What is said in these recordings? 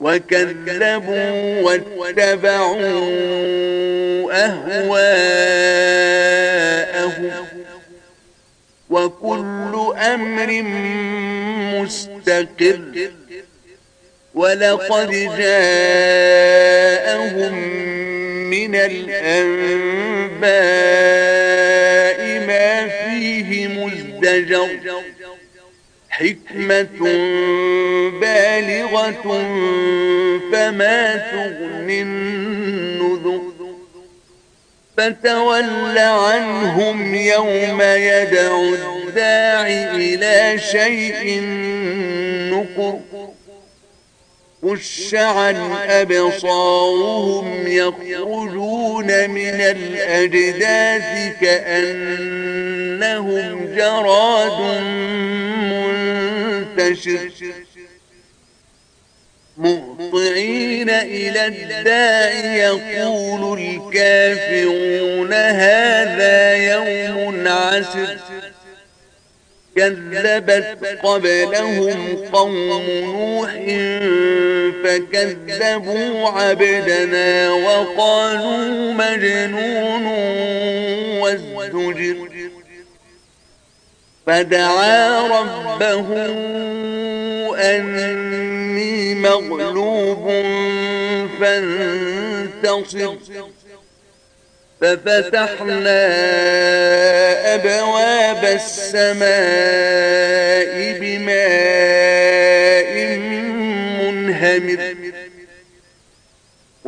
وكذبوا واتبعوا أهواءهم وكل أمر مستقر ولقد جاءهم من الأنباء ما فيه مزدجر حكمة بالغة فما تغني النذر. فتول عنهم يوم يدعو الداعي إلى شيء نكر. خش عن أبصارهم يخرجون من الأجداث كأنهم جراد منتشر. مهطعين إلى الداع يقول الكافرون هذا يوم عسر. كذبت قبلهم قوم نوح فكذبوا عبدنا وقالوا مجنون وازدجر. فدعا ربه أني مغلوب فانتصر. ففتحنا أبواب السماء بماء منهمر.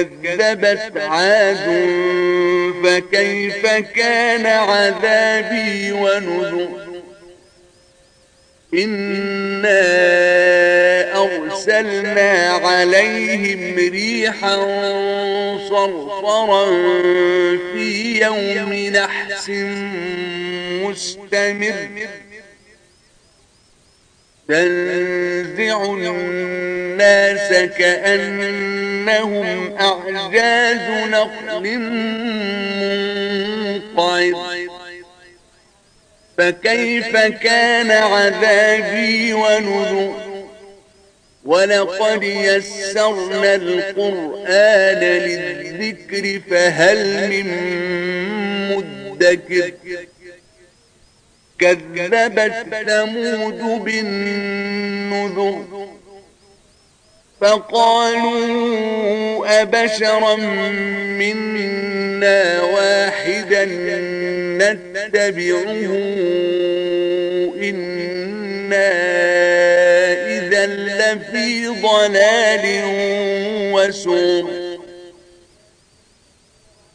كذبت عاد فكيف كان عذابي ونذر؟ إنا أرسلنا عليهم ريحا صرصرا في يوم نحس مستمر. تنزع الناس كأنهم أعجاز نخل منقعر. فكيف كان عذابي ونذر؟ ولقد يسرنا القرآن للذكر فهل من مدكر؟ كذبت ثمود بالنذر فقالوا أبشرا منا واحدا نتبعه إنا إذا لفي ضلال وسور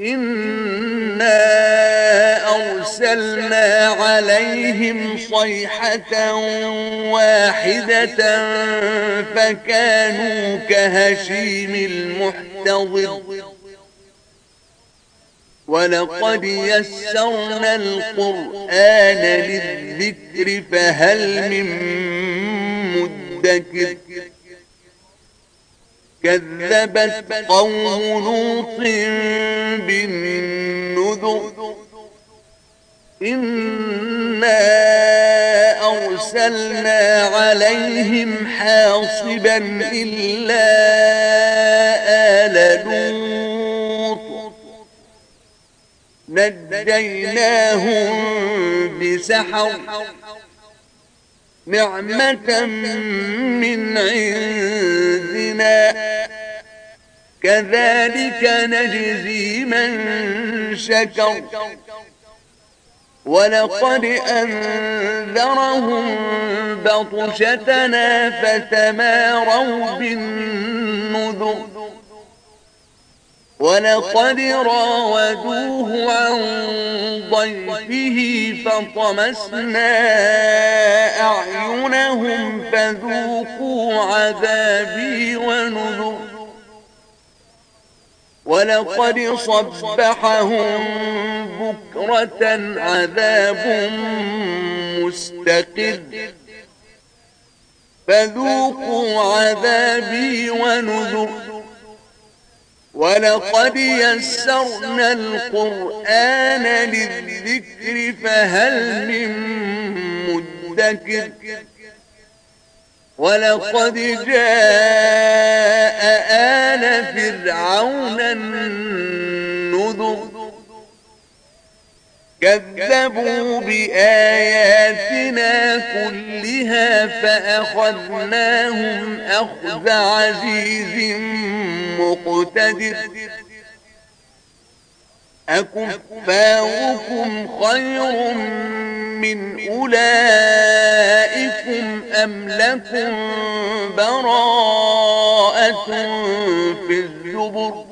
إنا أرسلنا عليهم صيحة واحدة فكانوا كهشيم المحتضر ولقد يسرنا القرآن للذكر فهل من مدكر كذبت قوم لوط بالنذر إنا أرسلنا عليهم حاصبا إلا آل لوط. نجيناهم بسحر. نعمة من كذلك نجزي من شكر. ولقد أنذرهم بطشتنا فتماروا بالنذر. ولقد راودوه عن ضيفه فطمسنا أعينهم فذوقوا عذابي ونذر. ولقد صبحهم بكرة عذاب مستقر. فذوقوا عذابي ونذر. ولقد يسرنا القرآن للذكر فهل من مدكر ولقد جاء آل فرعون كذبوا بآياتنا كلها فأخذناهم أخذ عزيز مقتدر. أكفاركم خير من أولئكم أم لكم براءة في الزبر؟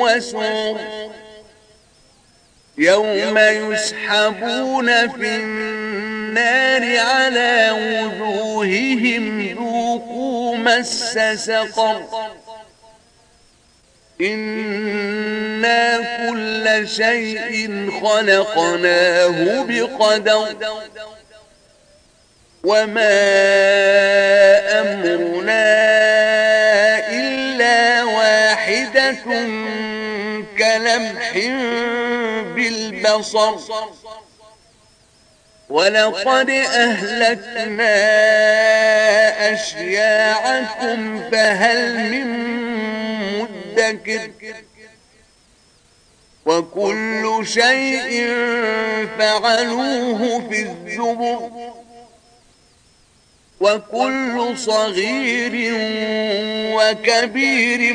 وسعر يوم يسحبون في النار على وجوههم ذوقوا مس سقر. إنا كل شيء خلقناه بقدر. وما أمرنا إلا واحدة كلمح بالبصر. ولقد أهلكنا أشياعكم فهل من مدكر؟ وكل شيء فعلوه في الزبر. وكل صغير وكبير